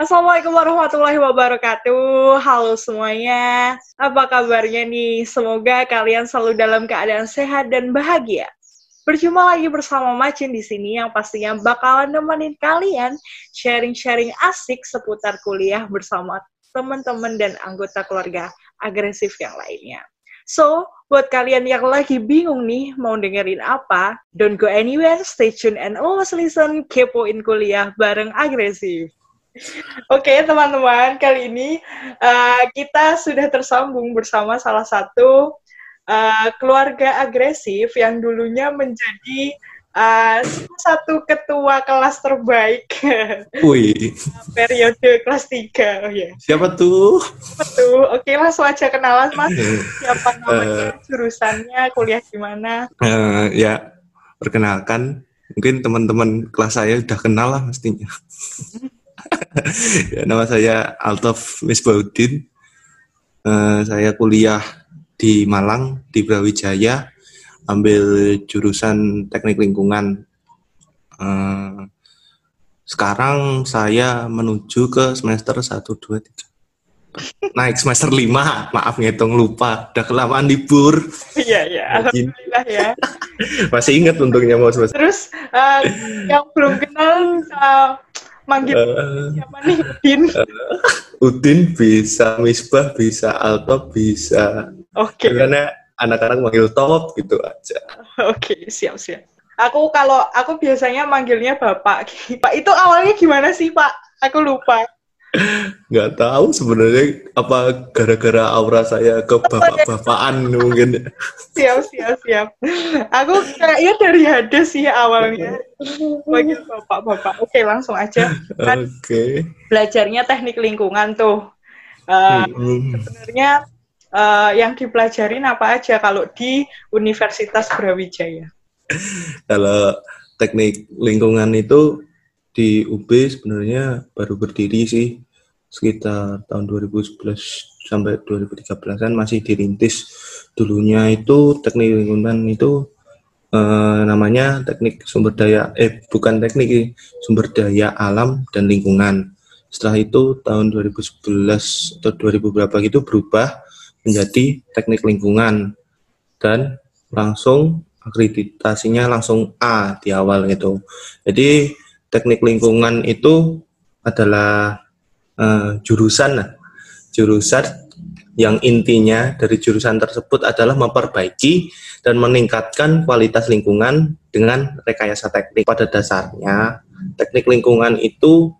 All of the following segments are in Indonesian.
Assalamualaikum warahmatullahi wabarakatuh. Halo semuanya. Apa kabarnya nih? Semoga kalian selalu dalam keadaan sehat dan bahagia. Berjumpa lagi bersama Macin di sini yang pastinya bakalan nemenin kalian sharing-sharing asik seputar kuliah bersama teman-teman dan anggota keluarga agresif yang lainnya. So, buat kalian yang lagi bingung nih mau dengerin apa, don't go anywhere, stay tune and always listen, kepoin kuliah bareng agresif. Oke okay, teman-teman, kali ini uh, kita sudah tersambung bersama salah satu uh, keluarga agresif yang dulunya menjadi uh, satu ketua kelas terbaik. Wih. periode kelas 3. Oh, yeah. Siapa tuh? Siapa tuh? Oke, langsung aja kenalan Mas. Siapa namanya, uh, jurusannya, kuliah di mana? Uh, ya, perkenalkan. Mungkin teman-teman kelas saya udah kenal lah mestinya. ya, nama saya Altof Misbaudin. Uh, saya kuliah di Malang di Brawijaya, ambil jurusan teknik lingkungan. Uh, sekarang saya menuju ke semester 1, 2, 3. Naik semester 5, maaf ngitung lupa, udah kelamaan libur. Iya, iya, alhamdulillah ya. Masih ingat untungnya mau semester. Terus, uh, yang belum kenal, uh, manggil uh, siapa nih? Udin uh, Udin bisa Misbah bisa Alto bisa. Oke. Okay. karena anak-anak manggil Top gitu aja. Oke okay, siap siap. Aku kalau aku biasanya manggilnya bapak. Pak itu awalnya gimana sih pak? Aku lupa nggak tahu sebenarnya apa gara-gara aura saya ke bapak-bapakan mungkin. Siap siap siap. Aku kayaknya dari Hades sih awalnya. Bagi bapak-bapak. Oke langsung aja. Kan oke. belajarnya teknik lingkungan tuh. Uh, hmm. sebenarnya uh, yang dipelajarin apa aja kalau di Universitas Brawijaya? Kalau teknik lingkungan itu di UB sebenarnya baru berdiri sih sekitar tahun 2011 sampai 2013 an masih dirintis. Dulunya itu teknik lingkungan itu eh, namanya teknik sumber daya eh bukan teknik sumber daya alam dan lingkungan. Setelah itu tahun 2011 atau 2000 berapa gitu berubah menjadi teknik lingkungan dan langsung akreditasinya langsung A di awal gitu. Jadi teknik lingkungan itu adalah uh, jurusan jurusan yang intinya dari jurusan tersebut adalah memperbaiki dan meningkatkan kualitas lingkungan dengan rekayasa teknik. Pada dasarnya, teknik lingkungan itu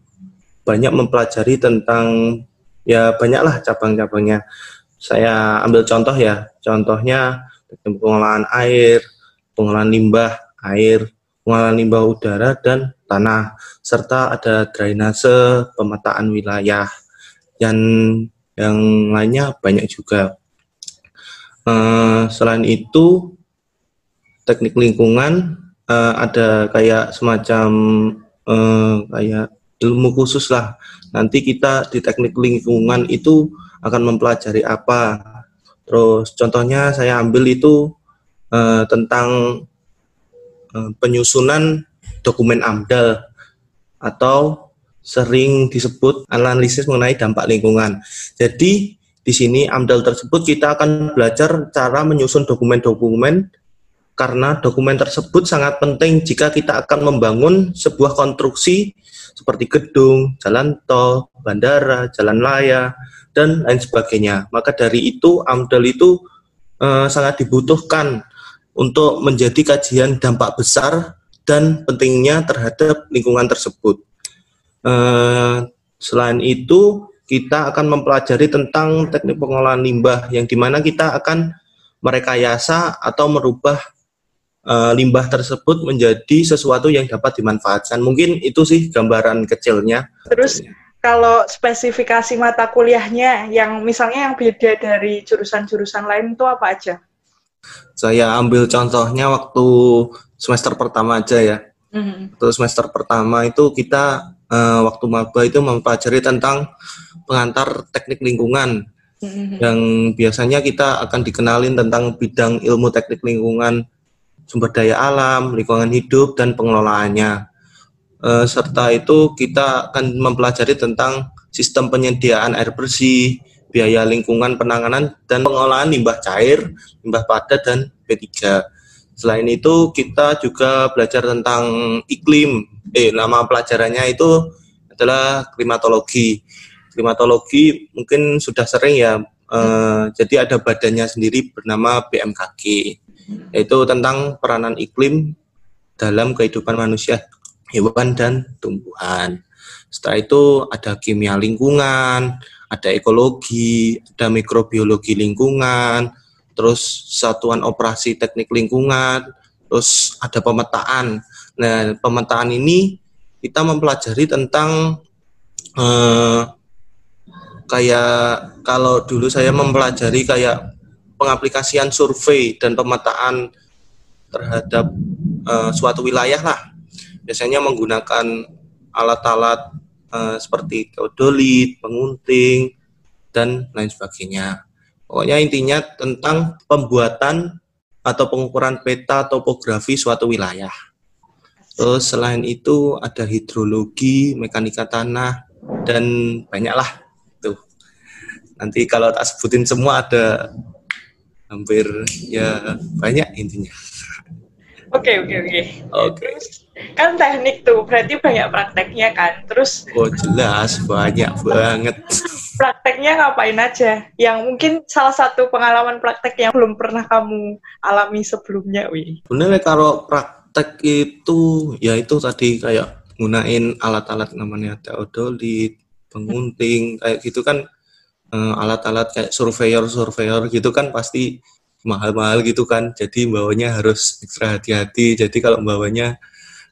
banyak mempelajari tentang ya banyaklah cabang-cabangnya. Saya ambil contoh ya, contohnya pengelolaan air, pengelolaan limbah air, pengelolaan limbah udara dan tanah, serta ada drainase, pemetaan wilayah, dan yang lainnya banyak juga. Uh, selain itu, teknik lingkungan uh, ada kayak semacam uh, kayak ilmu khusus lah. Nanti kita di teknik lingkungan itu akan mempelajari apa. Terus contohnya saya ambil itu uh, tentang penyusunan dokumen AMDAL atau sering disebut analisis mengenai dampak lingkungan. Jadi di sini AMDAL tersebut kita akan belajar cara menyusun dokumen-dokumen karena dokumen tersebut sangat penting jika kita akan membangun sebuah konstruksi seperti gedung, jalan tol, bandara, jalan raya, dan lain sebagainya. Maka dari itu AMDAL itu eh, sangat dibutuhkan untuk menjadi kajian dampak besar dan pentingnya terhadap lingkungan tersebut. Uh, selain itu, kita akan mempelajari tentang teknik pengolahan limbah yang di mana kita akan merekayasa atau merubah uh, limbah tersebut menjadi sesuatu yang dapat dimanfaatkan. Mungkin itu sih gambaran kecilnya. Terus kalau spesifikasi mata kuliahnya yang misalnya yang beda dari jurusan-jurusan lain itu apa aja? Saya ambil contohnya waktu semester pertama aja ya. Mm-hmm. Terus semester pertama itu kita uh, waktu maba itu mempelajari tentang pengantar teknik lingkungan. Mm-hmm. Yang biasanya kita akan dikenalin tentang bidang ilmu teknik lingkungan, sumber daya alam, lingkungan hidup dan pengelolaannya. uh, serta itu kita akan mempelajari tentang sistem penyediaan air bersih, biaya lingkungan penanganan dan pengolahan limbah cair, limbah padat dan P3. Selain itu kita juga belajar tentang iklim. Eh nama pelajarannya itu adalah klimatologi. Klimatologi mungkin sudah sering ya. Eh, jadi ada badannya sendiri bernama BMKG, yaitu tentang peranan iklim dalam kehidupan manusia, hewan dan tumbuhan. Setelah itu ada kimia lingkungan, ada ekologi, ada mikrobiologi lingkungan, terus satuan operasi teknik lingkungan, terus ada pemetaan. Nah, pemetaan ini kita mempelajari tentang eh, kayak kalau dulu saya mempelajari kayak pengaplikasian survei dan pemetaan terhadap eh, suatu wilayah lah. Biasanya menggunakan alat-alat uh, seperti teodolit, pengunting, dan lain sebagainya. Pokoknya intinya tentang pembuatan atau pengukuran peta topografi suatu wilayah. Terus selain itu ada hidrologi, mekanika tanah, dan banyaklah tuh. Nanti kalau tak sebutin semua ada hampir ya banyak intinya. Oke oke oke. Oke. Kan teknik tuh berarti banyak prakteknya kan. Terus Oh jelas banyak banget. Prakteknya ngapain aja? Yang mungkin salah satu pengalaman praktek yang belum pernah kamu alami sebelumnya, Wi. Sebenarnya kalau praktek itu ya itu tadi kayak gunain alat-alat namanya teodolit, pengunting kayak gitu kan eh, alat-alat kayak surveyor-surveyor gitu kan pasti mahal-mahal gitu kan jadi bawanya harus ekstra hati-hati jadi kalau bawanya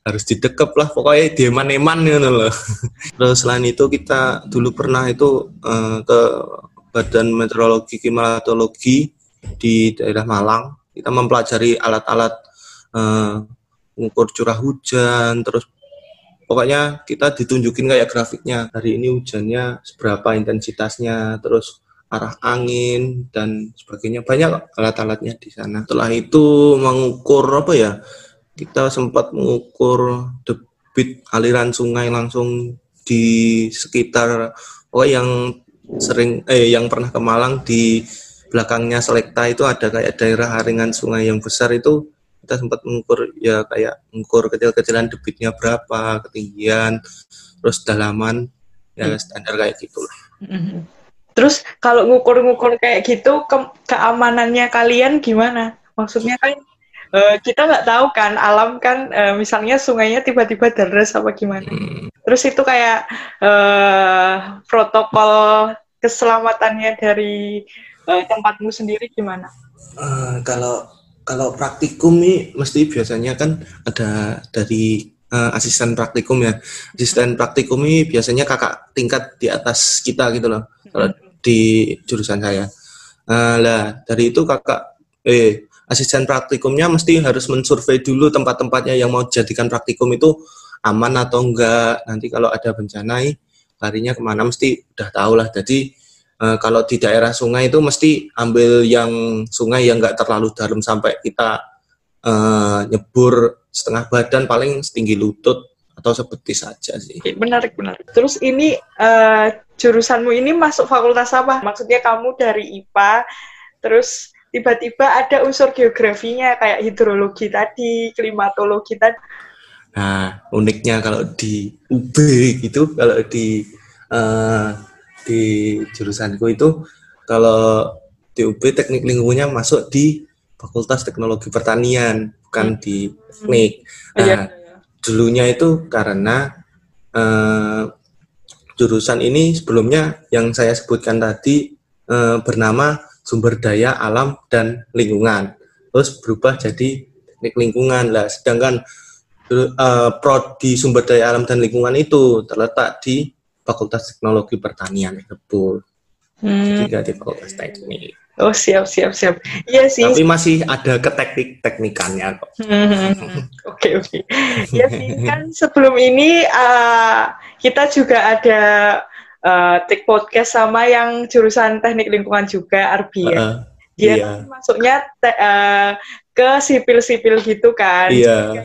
harus didekep lah pokoknya dieman-eman gitu loh terus selain itu kita dulu pernah itu uh, ke Badan Meteorologi Klimatologi di daerah Malang kita mempelajari alat-alat uh, mengukur curah hujan terus pokoknya kita ditunjukin kayak grafiknya hari ini hujannya seberapa intensitasnya terus arah angin dan sebagainya banyak alat-alatnya di sana. Setelah itu mengukur apa ya? Kita sempat mengukur debit aliran sungai langsung di sekitar oh yang sering eh yang pernah ke Malang di belakangnya Selekta itu ada kayak daerah haringan sungai yang besar itu kita sempat mengukur ya kayak mengukur kecil-kecilan debitnya berapa, ketinggian, terus dalaman ya hmm. standar kayak gitulah. Mm-hmm. Terus kalau ngukur-ngukur kayak gitu ke keamanannya kalian gimana? Maksudnya kan uh, kita nggak tahu kan alam kan uh, misalnya sungainya tiba-tiba deres apa gimana. Hmm. Terus itu kayak uh, protokol keselamatannya dari uh, tempatmu sendiri gimana? Uh, kalau kalau praktikum nih mesti biasanya kan ada dari uh, asisten praktikum ya. Asisten praktikum ini biasanya kakak tingkat di atas kita gitu loh. Kalau hmm di jurusan saya. Nah, lah dari itu kakak eh asisten praktikumnya mesti harus mensurvei dulu tempat-tempatnya yang mau jadikan praktikum itu aman atau enggak. Nanti kalau ada bencana larinya ke mana mesti udah tahu lah. Jadi eh, kalau di daerah sungai itu mesti ambil yang sungai yang enggak terlalu dalam sampai kita eh, nyebur setengah badan paling setinggi lutut atau seperti saja sih. Menarik, menarik. Terus ini uh, jurusanmu ini masuk fakultas apa? Maksudnya kamu dari IPA, terus tiba-tiba ada unsur geografinya kayak hidrologi tadi, klimatologi tadi. Nah, uniknya kalau di UB gitu, kalau di uh, di jurusanku itu kalau di UB teknik lingkungannya masuk di Fakultas Teknologi Pertanian, bukan di teknik. Nah, iya dulunya itu karena uh, jurusan ini sebelumnya yang saya sebutkan tadi uh, bernama sumber daya alam dan lingkungan terus berubah jadi teknik lingkungan lah sedangkan uh, prodi sumber daya alam dan lingkungan itu terletak di Fakultas Teknologi Pertanian betul hmm. jadi di Fakultas Teknik Oh siap siap siap. Iya sih. Tapi masih ada ke teknik teknikannya kok. Oke oke. Ya sih kan sebelum ini uh, kita juga ada uh, take podcast sama yang jurusan teknik lingkungan juga Arbia. Uh, Dia iya. masuknya te, uh, ke sipil-sipil gitu kan. Iya.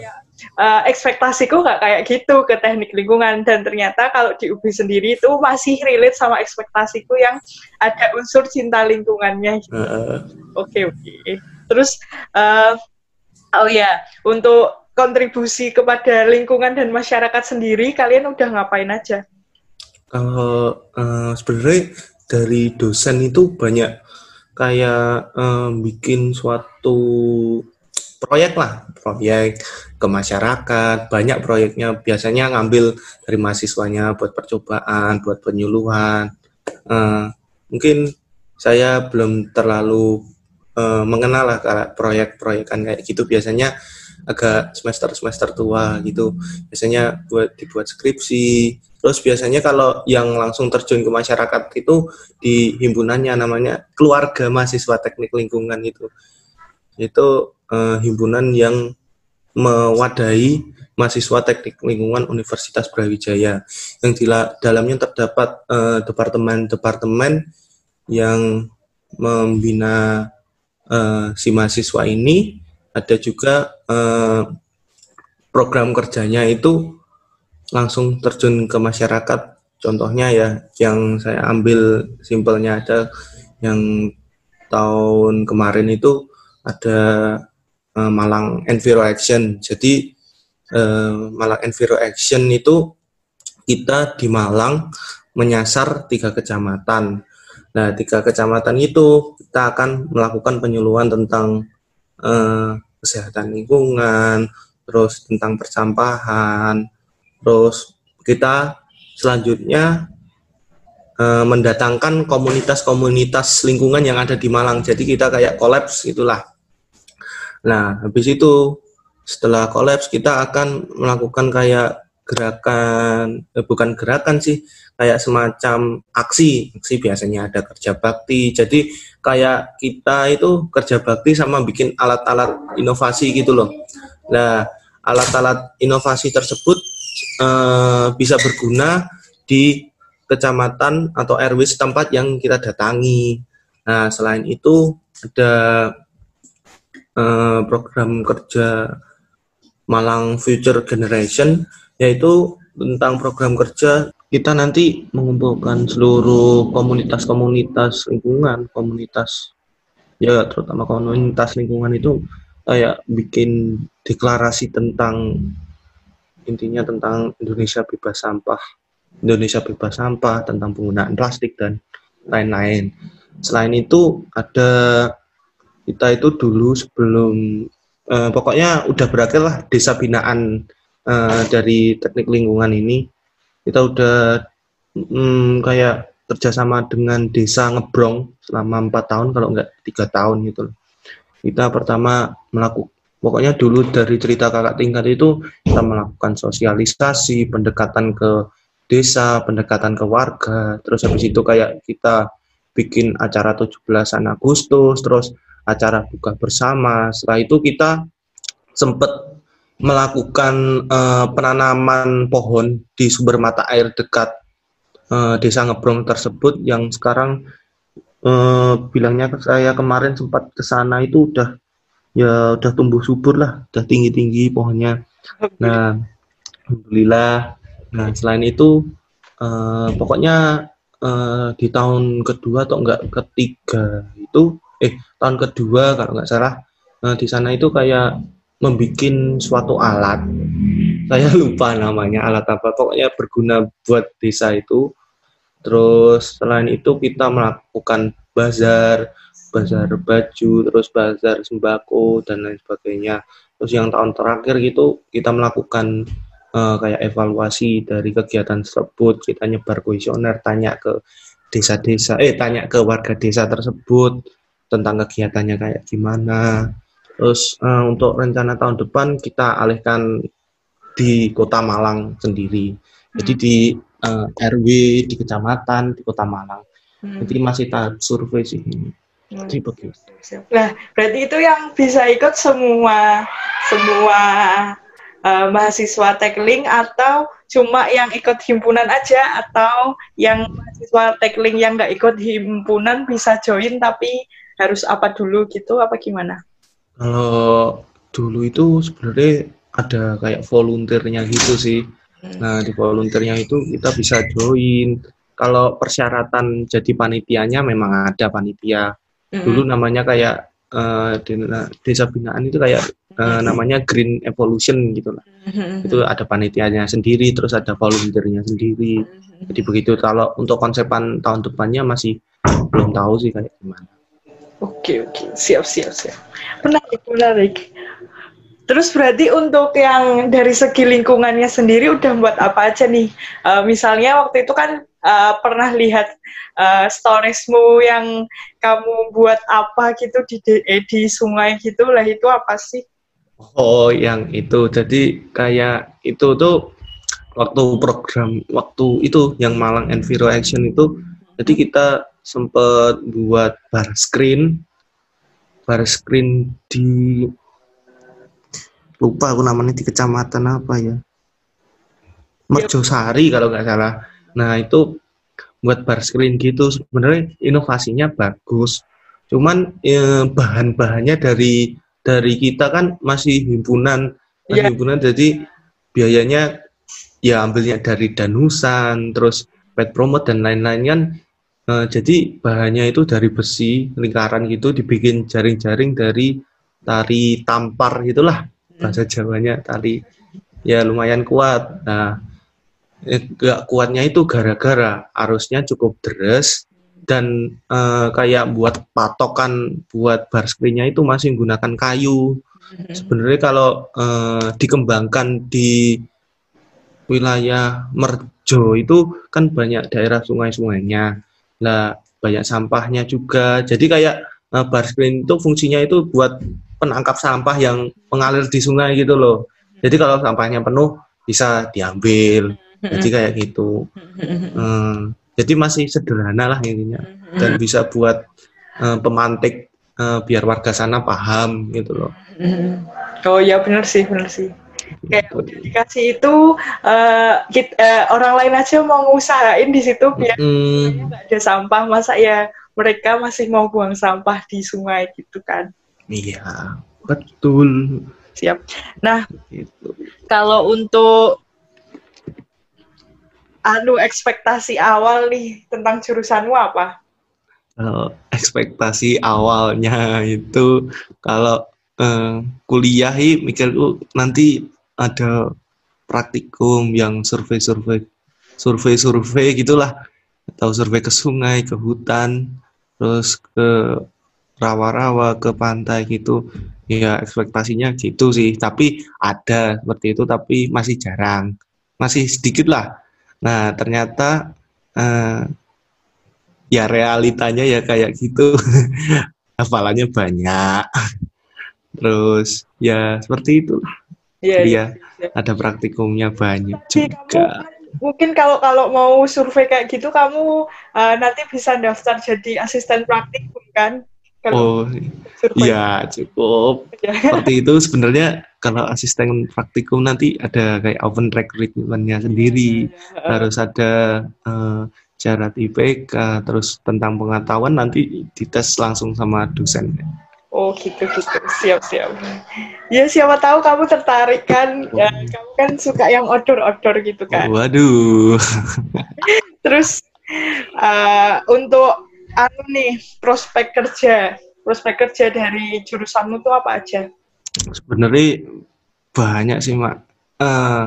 uh, ekspektasiku nggak kayak gitu ke teknik lingkungan dan ternyata kalau di UB sendiri itu masih relate sama ekspektasiku yang ada unsur cinta lingkungannya. Oke gitu. oke. Okay, okay. Terus uh, oh ya untuk kontribusi kepada lingkungan dan masyarakat sendiri kalian udah ngapain aja? Kalau uh, sebenarnya dari dosen itu banyak kayak um, bikin suatu proyek lah, proyek ke masyarakat, banyak proyeknya biasanya ngambil dari mahasiswanya buat percobaan, buat penyuluhan. Uh, mungkin saya belum terlalu uh, mengenal lah proyek-proyekan kayak gitu biasanya agak semester-semester tua gitu. Biasanya buat dibuat skripsi, Terus biasanya kalau yang langsung terjun ke masyarakat itu di himpunannya namanya keluarga mahasiswa teknik lingkungan itu. Itu uh, himpunan yang mewadahi mahasiswa teknik lingkungan Universitas Brawijaya yang di dalamnya terdapat eh, departemen-departemen uh, yang membina uh, si mahasiswa ini ada juga uh, program kerjanya itu langsung terjun ke masyarakat. Contohnya ya, yang saya ambil simpelnya ada yang tahun kemarin itu ada uh, Malang Enviro Action. Jadi uh, Malang Enviro Action itu kita di Malang menyasar tiga kecamatan. Nah, tiga kecamatan itu kita akan melakukan penyuluhan tentang uh, kesehatan lingkungan, terus tentang persampahan, Terus kita selanjutnya e, mendatangkan komunitas-komunitas lingkungan yang ada di Malang. Jadi kita kayak kolaps itulah. Nah, habis itu setelah kolaps kita akan melakukan kayak gerakan eh, bukan gerakan sih kayak semacam aksi aksi biasanya ada kerja bakti jadi kayak kita itu kerja bakti sama bikin alat-alat inovasi gitu loh nah alat-alat inovasi tersebut uh, bisa berguna di kecamatan atau RW setempat yang kita datangi. Nah, selain itu ada uh, program kerja Malang Future Generation yaitu tentang program kerja kita nanti mengumpulkan seluruh komunitas-komunitas lingkungan, komunitas ya terutama komunitas lingkungan itu kayak bikin deklarasi tentang intinya tentang Indonesia bebas sampah, Indonesia bebas sampah, tentang penggunaan plastik dan lain-lain. Selain itu ada kita itu dulu sebelum eh, pokoknya udah berakhir lah desa binaan eh, dari teknik lingkungan ini kita udah hmm, kayak kerjasama dengan desa ngebrong selama empat tahun kalau enggak tiga tahun gitu kita pertama melakukan Pokoknya dulu dari cerita kakak tingkat itu kita melakukan sosialisasi, pendekatan ke desa, pendekatan ke warga, terus habis itu kayak kita bikin acara 17 Agustus, terus acara buka bersama. Setelah itu kita sempat melakukan uh, penanaman pohon di sumber mata air dekat uh, desa Ngebrong tersebut yang sekarang uh, bilangnya saya kemarin sempat ke sana itu udah ya udah tumbuh subur lah, udah tinggi-tinggi pohonnya. Nah, alhamdulillah. Nah, selain itu uh, pokoknya uh, di tahun kedua atau enggak ketiga itu eh tahun kedua kalau nggak salah uh, di sana itu kayak membuat suatu alat. Saya lupa namanya alat apa. Pokoknya berguna buat desa itu. Terus selain itu kita melakukan bazar, bazar baju, terus bazar sembako dan lain sebagainya. Terus yang tahun terakhir gitu kita melakukan uh, kayak evaluasi dari kegiatan tersebut, kita nyebar kuesioner, tanya ke desa-desa, eh tanya ke warga desa tersebut tentang kegiatannya kayak gimana. Terus uh, untuk rencana tahun depan kita alihkan di Kota Malang sendiri. Jadi di uh, eh, RW di kecamatan di Kota Malang. Hmm. Jadi masih tahap survei sih ini. Hmm. Nah, berarti itu yang bisa ikut semua semua uh, mahasiswa tekling atau cuma yang ikut himpunan aja atau yang mahasiswa tekling yang nggak ikut himpunan bisa join tapi harus apa dulu gitu apa gimana? Kalau dulu itu sebenarnya ada kayak volunteernya gitu sih. Hmm. Nah, di volunteernya itu kita bisa join. Kalau persyaratan jadi panitianya memang ada panitia. Dulu namanya kayak di desa binaan itu kayak eh, namanya Green Evolution gitu lah. Itu ada panitianya sendiri, terus ada volunteernya sendiri. Jadi begitu. Kalau untuk konsepan tahun depannya masih belum tahu sih kayak gimana. Oke oke siap siap siap menarik menarik. Terus berarti untuk yang dari segi lingkungannya sendiri udah buat apa aja nih? Eh, misalnya waktu itu kan eh, pernah lihat eh, storiesmu yang kamu buat apa gitu di eh, di sungai gitu? Lah itu apa sih? Oh, yang itu. Jadi kayak itu tuh waktu program waktu itu yang Malang Enviro Action itu jadi kita sempet buat bar screen. Bar screen di lupa aku namanya di kecamatan apa ya? Merjosari kalau nggak salah nah itu buat bar screen gitu. Sebenarnya inovasinya bagus. Cuman eh, bahan-bahannya dari dari kita kan masih himpunan. Masih Iya. himpunan jadi biayanya ya ambilnya dari danusan terus pet promote dan lain-lain kan. Eh, jadi bahannya itu dari besi lingkaran gitu dibikin jaring-jaring dari tari tampar gitulah. Bahasa Jawanya tali. Ya lumayan kuat. Nah nggak kuatnya itu gara-gara arusnya cukup deras dan eh, kayak buat patokan buat bar screen-nya itu masih menggunakan kayu sebenarnya kalau eh, dikembangkan di wilayah Merjo itu kan banyak daerah sungai-sungainya Nah, banyak sampahnya juga. Jadi kayak eh, bar screen itu fungsinya itu buat penangkap sampah yang mengalir di sungai gitu loh. Jadi kalau sampahnya penuh bisa diambil. Jadi kayak gitu. Hmm, jadi masih sederhana lah intinya. Dan bisa buat eh, pemantik eh, biar warga sana paham gitu loh. Oh iya benar sih benar sih. Kayak Gitu. udah dikasih itu eh, kit- eh, orang lain aja mau ngusahain di situ biar Hmm, nggak ada sampah masa ya mereka masih mau buang sampah di sungai gitu kan. iya, betul. Siap. Nah, Gitu. kalau untuk anu ekspektasi awal nih tentang jurusanmu apa? Kalau ekspektasi awalnya itu kalau eh, kuliah hi mikirku nanti ada praktikum yang survei-survei survei-survei gitulah atau survei ke sungai, ke hutan, terus ke rawa-rawa, ke pantai gitu. Ya ekspektasinya gitu sih, tapi ada seperti itu tapi masih jarang. Masih sedikit lah. Nah, ternyata eh, ya realitanya ya kayak gitu hafalannya banyak terus ya seperti itu Iya, iya. dia ada praktikumnya banyak Tapi juga mungkin kalau kalau mau survei kayak gitu kamu eh, nanti bisa daftar jadi asisten praktikum kan? Kalau oh survei. ya cukup Ya. seperti itu sebenarnya kalau asisten praktikum nanti ada kayak open recruitment-nya sendiri harus ada eh, syarat IPK terus tentang pengetahuan nanti dites langsung sama dosen Oh gitu gitu siap siap. Ya siapa tahu kamu tertarik kan? Ya, kamu kan suka yang outdoor-outdoor gitu kan? waduh Terus eh, untuk anu nih prospek kerja, prospek kerja dari jurusanmu tuh apa aja? Sebenarnya banyak sih mak Eh,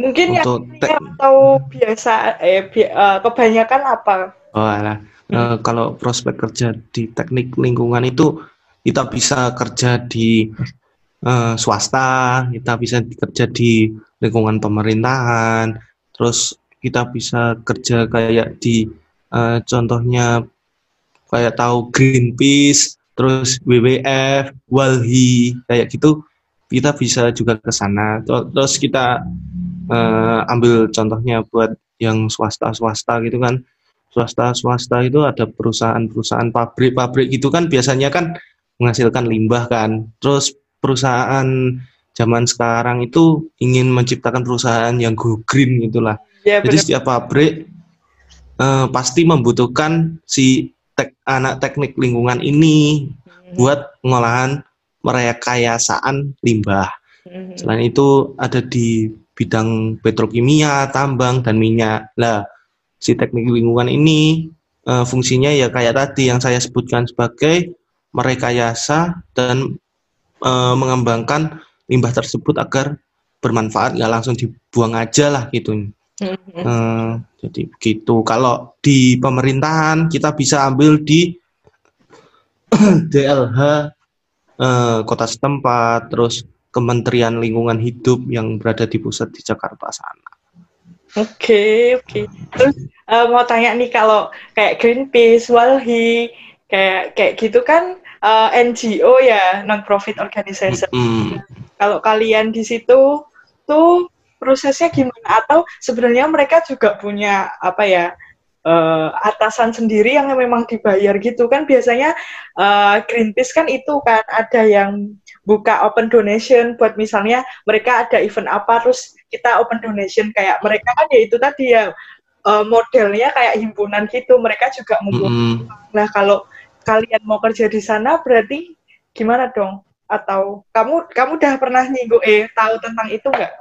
Mungkin yang untuk tek- atau biasa eh bi- eh, kebanyakan apa? Oh alah. Eh, kalau prospek kerja di teknik lingkungan itu kita bisa kerja di eh, swasta, kita bisa kerja di lingkungan pemerintahan, terus kita bisa kerja kayak di eh, contohnya kayak tahu Greenpeace, terus WWF, Walhi, kayak gitu kita bisa juga ke sana. Ter- Terus kita eh, ambil contohnya buat yang swasta-swasta gitu kan swasta-swasta itu ada perusahaan-perusahaan pabrik-pabrik gitu kan biasanya kan menghasilkan limbah kan. Terus perusahaan zaman sekarang itu ingin menciptakan perusahaan yang go green gitulah. Ya Jadi setiap pabrik eh, pasti membutuhkan si tek- anak teknik lingkungan ini buat pengolahan merekayasaan limbah. Mm-hmm. Selain itu ada di bidang petrokimia, tambang dan minyak. Lah, si teknik lingkungan ini uh, fungsinya ya kayak tadi yang saya sebutkan sebagai merekayasa dan uh, mengembangkan limbah tersebut agar bermanfaat nggak langsung dibuang aja lah gitu. Mm-hmm. Uh, jadi begitu. Kalau di pemerintahan kita bisa ambil di DLH uh, kota setempat, terus Kementerian Lingkungan Hidup yang berada di pusat di Jakarta sana. Oke, okay, oke. Okay. Terus uh, mau tanya nih kalau kayak Greenpeace, Walhi, kayak kayak gitu kan uh, eh, NGO ya, non-profit organization. Mm -hmm. Kalau kalian di situ tuh prosesnya gimana? Atau sebenarnya mereka juga punya apa ya? uh, atasan sendiri yang memang dibayar gitu kan biasanya uh, Greenpeace kan itu kan ada yang buka open donation buat misalnya mereka ada event apa terus kita open donation kayak mereka kan ya itu tadi ya uh, modelnya kayak himpunan gitu mereka juga ngumpulin. Mm. Nah kalau kalian mau kerja di sana berarti gimana dong? Atau kamu kamu udah pernah nyinggung eh tahu tentang itu nggak?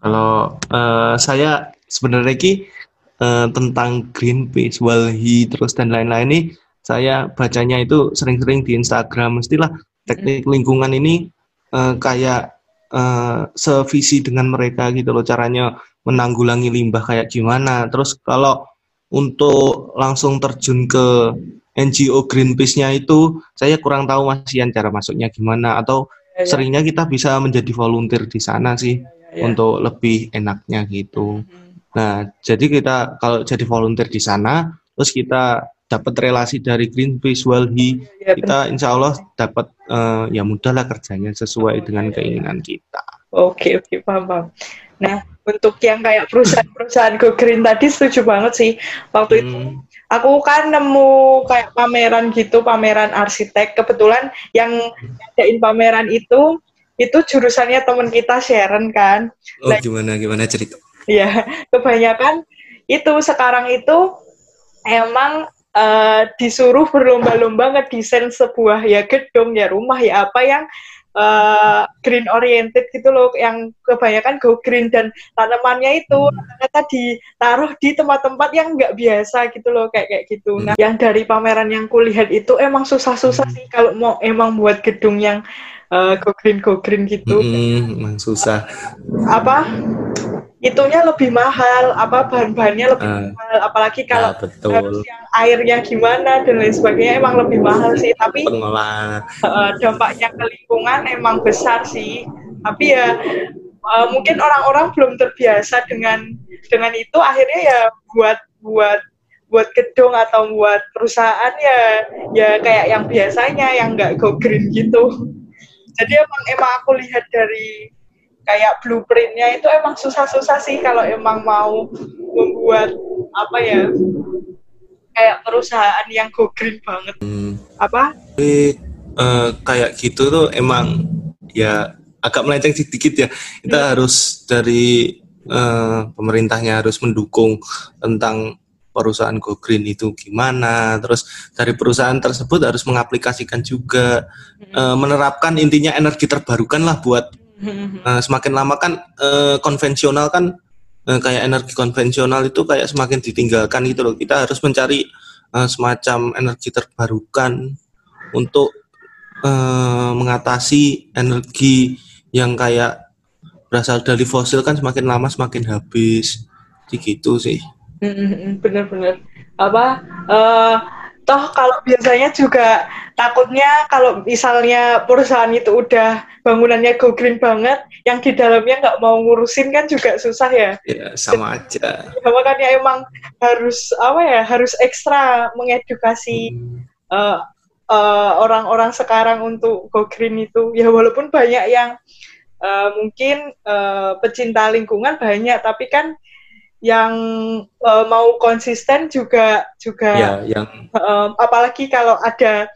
Kalau uh, saya sebenarnya ki uh, tentang Greenpeace, Walhi, terus dan lain-lain ini saya bacanya itu sering-sering di Instagram. Mestilah teknik hmm. lingkungan ini uh, kayak uh, sevisi dengan mereka gitu loh caranya menanggulangi limbah kayak gimana. Terus kalau untuk langsung terjun ke NGO Greenpeace-nya itu saya kurang tahu masih cara masuknya gimana atau ya, ya. seringnya kita bisa menjadi volunteer di sana sih ya. untuk lebih enaknya gitu. Hmm. Nah, jadi kita kalau jadi volunteer di sana, terus kita dapat relasi dari Greenpeace, Walhi, ya, kita insya Allah dapat uh, ya mudahlah kerjanya sesuai dengan keinginan kita. Oke, oke, paham, paham. Nah, untuk yang kayak perusahaan-perusahaan Go Green tadi setuju banget sih. Waktu hmm. itu aku kan nemu kayak pameran gitu, pameran arsitek. Kebetulan yang ngadain pameran itu itu jurusannya teman kita Sharon kan. Oh, nah, gimana gimana cerita? ya kebanyakan itu sekarang itu emang uh, disuruh berlomba-lomba ngedesain sebuah ya gedung ya rumah ya apa yang uh, green oriented gitu loh yang kebanyakan go green dan tanamannya itu ternyata ditaruh di tempat-tempat yang nggak biasa gitu loh kayak kayak gitu nah yang dari pameran yang kulihat itu emang susah-susah sih kalau mau emang buat gedung yang uh, go green gitu mm, emang susah apa itunya lebih mahal, apa bahan-bahannya lebih uh, mahal, apalagi kalau ya, betul. harus yang airnya gimana dan lain sebagainya emang lebih mahal sih. Tapi uh, dampaknya ke lingkungan emang besar sih. Tapi ya uh, mungkin orang-orang belum terbiasa dengan dengan itu, akhirnya ya buat buat buat gedung atau buat perusahaan ya ya kayak yang biasanya yang nggak go green gitu. Jadi emang emang aku lihat dari kayak blueprintnya itu emang susah-susah sih kalau emang mau membuat apa ya kayak perusahaan yang go green banget hmm. apa tapi uh, kayak gitu tuh emang ya agak melenceng sedikit ya kita hmm. harus dari uh, pemerintahnya harus mendukung tentang perusahaan go green itu gimana terus dari perusahaan tersebut harus mengaplikasikan juga hmm. uh, menerapkan intinya energi terbarukan lah buat Uh, semakin lama kan uh, konvensional kan uh, kayak energi konvensional itu kayak semakin ditinggalkan gitu loh. Kita harus mencari uh, semacam energi terbarukan untuk uh, mengatasi energi yang kayak berasal dari fosil kan semakin lama semakin habis. Gitu sih. Bener-bener. Apa? Uh, toh kalau biasanya juga takutnya kalau misalnya perusahaan itu udah bangunannya go green banget, yang di dalamnya nggak mau ngurusin kan juga susah ya. Ya sama aja. Ya, makanya emang harus apa ya harus ekstra mengedukasi hmm. uh, uh, orang-orang sekarang untuk go green itu. Ya walaupun banyak yang uh, mungkin uh, pecinta lingkungan banyak, tapi kan yang uh, mau konsisten juga juga ya, yang uh, apalagi kalau ada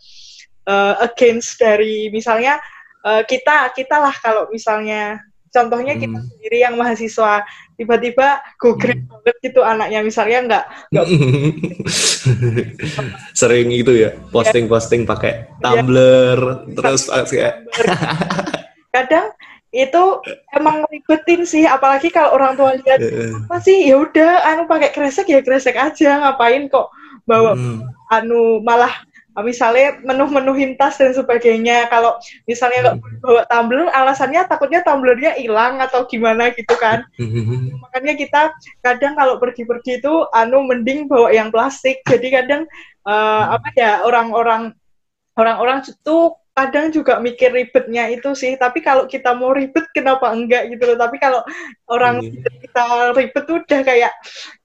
uh, against dari misalnya uh, kita kita lah kalau misalnya contohnya hmm. kita sendiri yang mahasiswa tiba-tiba go green hmm. banget gitu anaknya misalnya nggak nggak sering gitu ya posting-posting pakai iya. Tumblr ya. terus kayak kadang itu emang ribetin sih apalagi kalau orang tua lihat apa sih ya udah anu pakai kresek ya kresek aja ngapain kok bawa hmm. anu malah misalnya menu-menuhin tas dan sebagainya kalau misalnya hmm. bawa tumbler alasannya takutnya tumblernya hilang atau gimana gitu kan hmm. makanya kita kadang kalau pergi-pergi itu anu mending bawa yang plastik jadi kadang uh, apa ya orang-orang orang-orang itu kadang juga mikir ribetnya itu sih tapi kalau kita mau ribet kenapa enggak gitu loh. Tapi kalau orang hmm. kita ribet udah kayak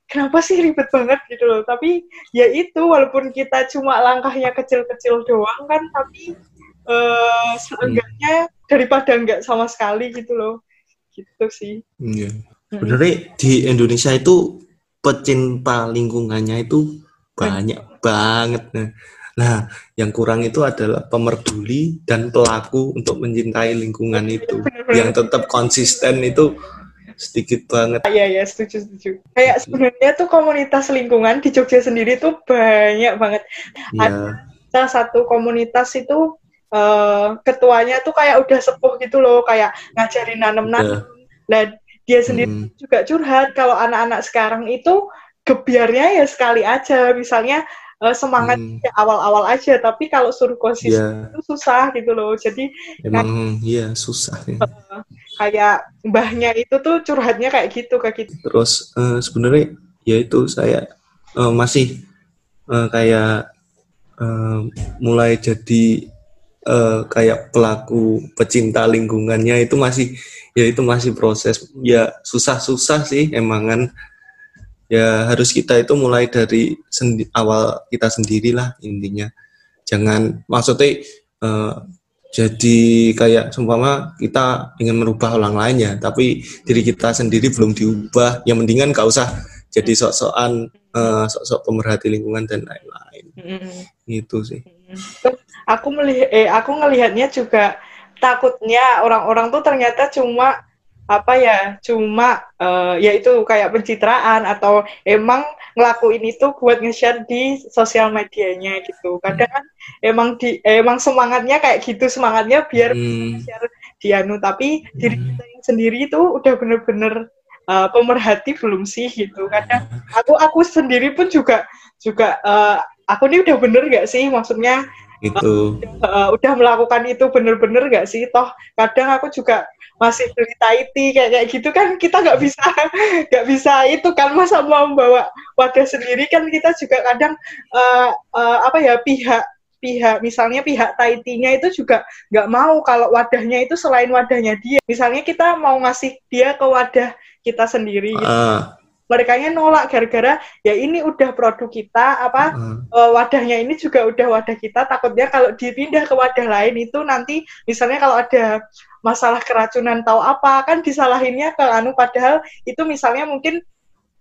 kenapa sih ribet banget? gitu loh. Tapi ya itu walaupun kita cuma langkahnya kecil-kecil doang kan tapi uh, seenggaknya hmm. daripada enggak sama sekali gitu loh. Gitu sih. Iya. Sebenarnya di Indonesia itu pecinta lingkungannya itu banyak banget. Nah Nah, yang kurang itu adalah pemerduli dan pelaku untuk mencintai lingkungan itu. Yang tetap konsisten itu sedikit banget. Iya, iya, setuju, setuju. Kayak sebenarnya tuh komunitas lingkungan di Jogja sendiri tuh banyak banget. Ya. Ada salah satu komunitas itu uh, ketuanya tuh kayak udah sepuh gitu loh, kayak ngajarin nanam-nanam. Dan dia sendiri hmm. juga curhat kalau anak-anak sekarang itu gebiarnya ya sekali aja. Misalnya uh, semangat hmm. awal-awal aja tapi kalau suruh konsisten yeah. itu susah gitu loh jadi emang iya susah ya. Uh, kayak mbahnya itu tuh curhatnya kayak gitu kayak gitu terus uh, sebenarnya ya itu saya uh, masih uh, kayak uh, mulai jadi uh, kayak pelaku pecinta lingkungannya itu masih ya itu masih proses ya susah-susah sih emang kan ya harus kita itu mulai dari sendi awal kita sendirilah intinya. Jangan maksudnya uh, jadi kayak seumpama kita ingin merubah orang lain ya tapi diri kita sendiri belum diubah. Yang mendingan gak usah jadi sok-sokan uh, sok-sok pemerhati lingkungan dan lain-lain. Mm-hmm. itu sih. Aku melihat eh aku ngelihatnya juga takutnya orang-orang tuh ternyata cuma apa ya cuma uh, ya itu kayak pencitraan atau emang ngelakuin itu buat nge-share di sosial medianya gitu. Kadang kan emang di emang semangatnya kayak gitu semangatnya biar hmm. share di anu. Tapi hmm. diri kita yang sendiri itu udah bener-bener uh, pemerhati belum sih gitu. Kadang aku aku sendiri pun juga juga uh, aku ini udah bener gak sih? Maksudnya itu uh, udah melakukan itu bener-bener gak sih? Toh kadang aku juga masih beli Taiti kayak kayak gitu kan kita nggak bisa nggak bisa itu kan masa mau membawa wadah sendiri kan kita juga kadang uh, uh, apa ya pihak pihak misalnya pihak Taitinya itu juga nggak mau kalau wadahnya itu selain wadahnya dia misalnya kita mau ngasih dia ke wadah kita sendiri gitu. uh mereka nolak gara-gara ya ini udah produk kita apa uh. wadahnya ini juga udah wadah kita takutnya kalau dipindah ke wadah lain itu nanti misalnya kalau ada masalah keracunan tahu apa kan disalahinnya ke anu padahal itu misalnya mungkin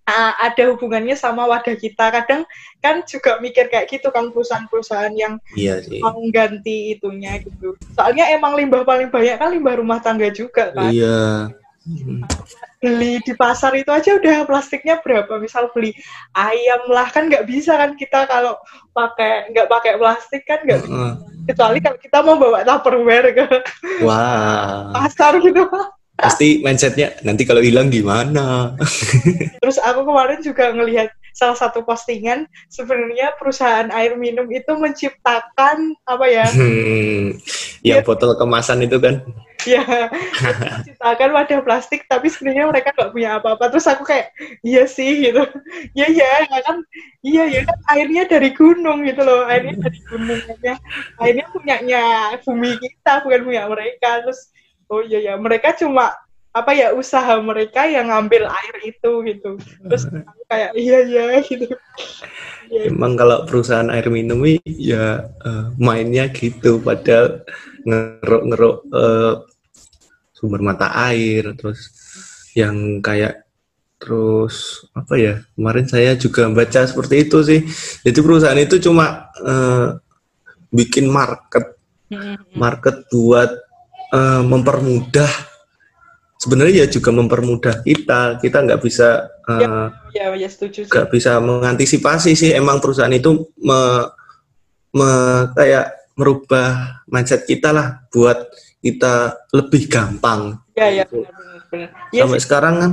uh, ada hubungannya sama wadah kita kadang kan juga mikir kayak gitu kan perusahaan-perusahaan yang iya sih. mengganti itunya gitu soalnya emang limbah paling banyak kan limbah rumah tangga juga kan iya beli di pasar itu aja udah plastiknya berapa? Misal beli ayam lah kan nggak bisa kan kita kalau pakai nggak pakai plastik kan nggak uh -uh. kecuali kalau kita mau bawa tupperware ke wow. pasar gitu. Pasti mindsetnya nanti kalau hilang gimana? Terus aku kemarin juga ngelihat salah satu postingan sebenarnya perusahaan air minum itu menciptakan apa ya hmm, yang botol kemasan itu kan ya. Ciptakan wadah plastik tapi sebenarnya mereka nggak punya apa-apa. Terus aku kayak iya sih gitu. Iya iya ya kan iya ya kan airnya dari gunung gitu loh. Airnya dari gunung ya airnya punyanya bumi kita bukan punya mereka. Terus oh iya ya. Mereka cuma apa ya usaha mereka yang ngambil air itu gitu. Terus aku kayak iya iya gitu. Ya. emang kalau perusahaan air minum ya uh, mainnya gitu. Padahal ngeruk-ngeruk uh, sumber mata air terus yang kayak terus apa ya kemarin saya juga baca seperti itu sih. Jadi perusahaan itu cuma uh, bikin market mm-hmm. market buat uh, mempermudah. Sebenarnya ya juga mempermudah kita kita nggak bisa uh, ya, ya, ya setuju nggak bisa mengantisipasi sih. Emang perusahaan itu me, me kayak merubah mindset kita lah buat kita lebih gampang Ya, ya, Gitu. benar-benar. Ya, Sampai sekarang kan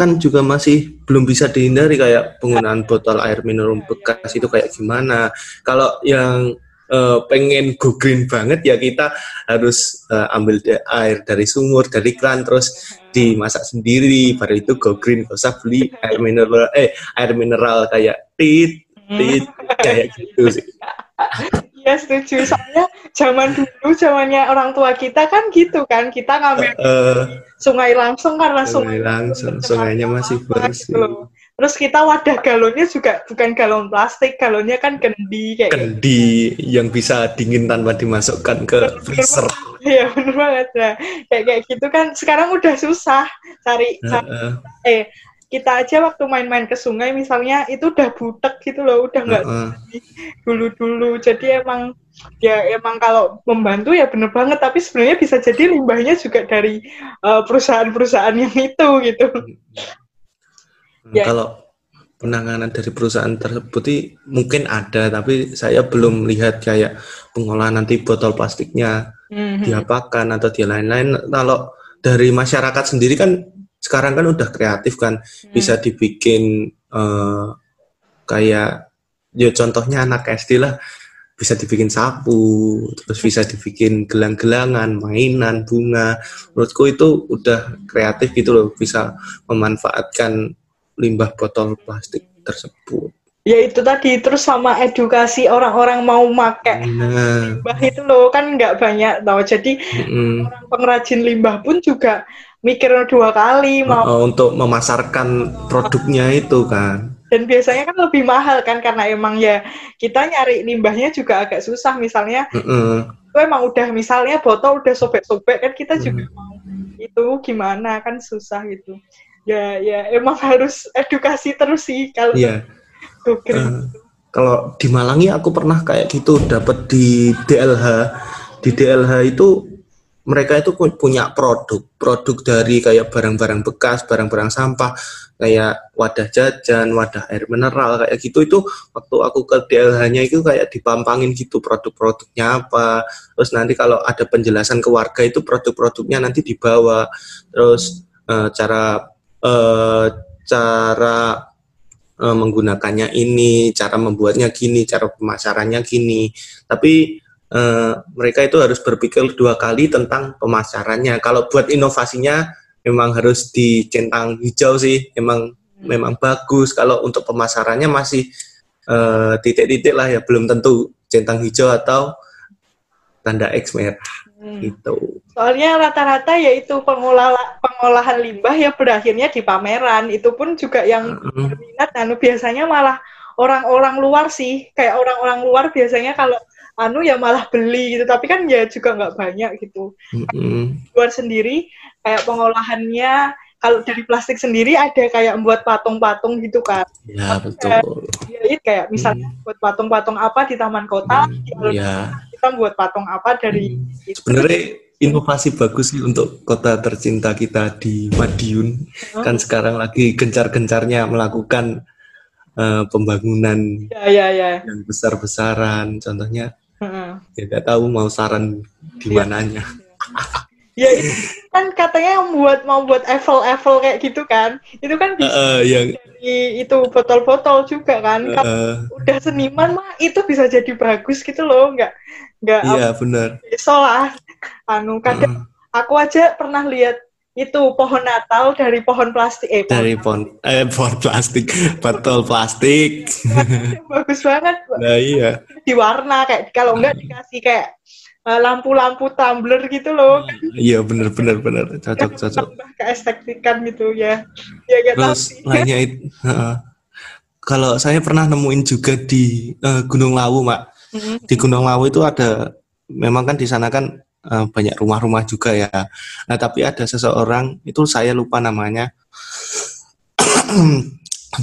kan juga masih belum bisa dihindari kayak penggunaan botol air minum bekas itu kayak gimana. Kalau yang eh, pengen go green banget ya kita harus eh, ambil air dari sumur, dari kran terus dimasak sendiri. Baru itu go green, gak usah beli air mineral eh air mineral kayak tit tit kayak gitu sih. Iya setuju. Soalnya zaman dulu, zamannya orang tua kita kan gitu kan. Kita ngambil Eh, sungai langsung karena sungai sungai langsung, sungainya masih bersih. gitu loh. Terus kita wadah galonnya juga bukan galon plastik, galonnya kan gendi kayak gitu. Kendi yang bisa dingin tanpa dimasukkan ke freezer. Iya bener banget ya. Kayak kayak gitu kan sekarang udah susah cari, cari Heeh. eh kita aja waktu main-main ke sungai misalnya itu udah butek gitu loh, udah nggak Heeh. dulu-dulu. Jadi emang ya emang kalau membantu ya bener banget tapi sebenarnya bisa jadi limbahnya juga dari eh, perusahaan-perusahaan yang itu gitu. Ya. Kalau penanganan dari perusahaan tersebut mungkin ada, tapi saya belum lihat kayak pengolahan nanti botol plastiknya Mhm. diapakan atau di lain-lain. Kalau dari masyarakat sendiri kan sekarang kan udah kreatif kan, bisa dibikin eh, kayak ya contohnya anak SD lah bisa dibikin sapu, terus bisa dibikin gelang-gelangan, mainan, bunga. Menurutku itu udah kreatif gitu loh, bisa memanfaatkan limbah botol plastik tersebut. Ya itu tadi terus sama edukasi orang-orang mau make Nah, limbah itu loh kan nggak banyak tau. Jadi mm-mm. orang pengrajin limbah pun juga mikir dua kali mau Uh, untuk memasarkan produknya itu kan. dan biasanya kan lebih mahal kan karena emang ya kita nyari limbahnya juga agak susah misalnya Mm-mm. itu emang udah misalnya botol udah sobek-sobek kan kita juga Hmm. mau itu gimana kan susah gitu ya ya emang harus edukasi terus sih kalau Iya. go green. Eh, kalau di Malangi aku pernah kayak gitu dapat di DLH. Di DLH itu mereka itu pu- punya produk, produk dari kayak barang-barang bekas, barang-barang sampah, kayak wadah jajan, wadah air mineral kayak gitu itu waktu aku ke DLH-nya itu kayak dipampangin gitu produk-produknya apa. Terus nanti kalau ada penjelasan ke warga itu produk-produknya nanti dibawa. Terus eh, cara eh, cara eh, menggunakannya ini, cara membuatnya gini, cara pemasarannya gini. Tapi eh, mereka itu harus berpikir dua kali tentang pemasarannya. Kalau buat inovasinya memang harus dicentang hijau sih, memang memang bagus. Kalau untuk pemasarannya masih eh, titik-titik lah ya, belum tentu centang hijau atau tanda X merah Hmm. gitu. Soalnya rata-rata ya itu pengolah pengolahan limbah ya berakhirnya di pameran. Itu pun juga yang Mm-mm. berminat anu biasanya malah orang-orang luar sih. Kayak orang-orang luar biasanya kalau anu ya malah beli gitu. Tapi kan ya juga nggak banyak gitu. Mm-mm. Luar sendiri kayak pengolahannya kalau dari plastik sendiri ada kayak membuat patung-patung gitu kan. Ya betul. Ya, kayak misalnya buat patung-patung apa di taman kota, alun- ya. kita buat patung apa dari Hmm. itu. Sebenarnya inovasi bagus sih untuk kota tercinta kita di Madiun. Kan sekarang lagi gencar-gencarnya melakukan eh, pembangunan Ya ya ya. yang besar-besaran. Contohnya, Ya nggak tahu mau saran di Iya. mananya. Ya itu kan katanya buat mau buat Eiffel-Eiffel kayak gitu kan. Itu kan bisa Eh, yang dari itu botol-botol juga kan. Eh, udah seniman mah itu bisa jadi bagus gitu loh, nggak nggak iya benar. lah. Anu kadang Eh, aku aja pernah lihat itu pohon Natal dari pohon plastik eh pohon dari pon eh pohon plastik, botol plastik. bagus banget Nah iya. di warna kayak kalau enggak dikasih kayak eh, lampu-lampu tumbler gitu loh Iya benar benar benar cocok cocok. keestetikan gitu ya ya gak tahu Terus lainnya itu, heeh. kalau saya pernah nemuin juga di eh, Gunung Lawu, Mak. Mhm. Di Gunung Lawu itu ada, memang kan di sana kan eh, banyak rumah-rumah juga ya. Nah tapi ada seseorang itu saya lupa namanya.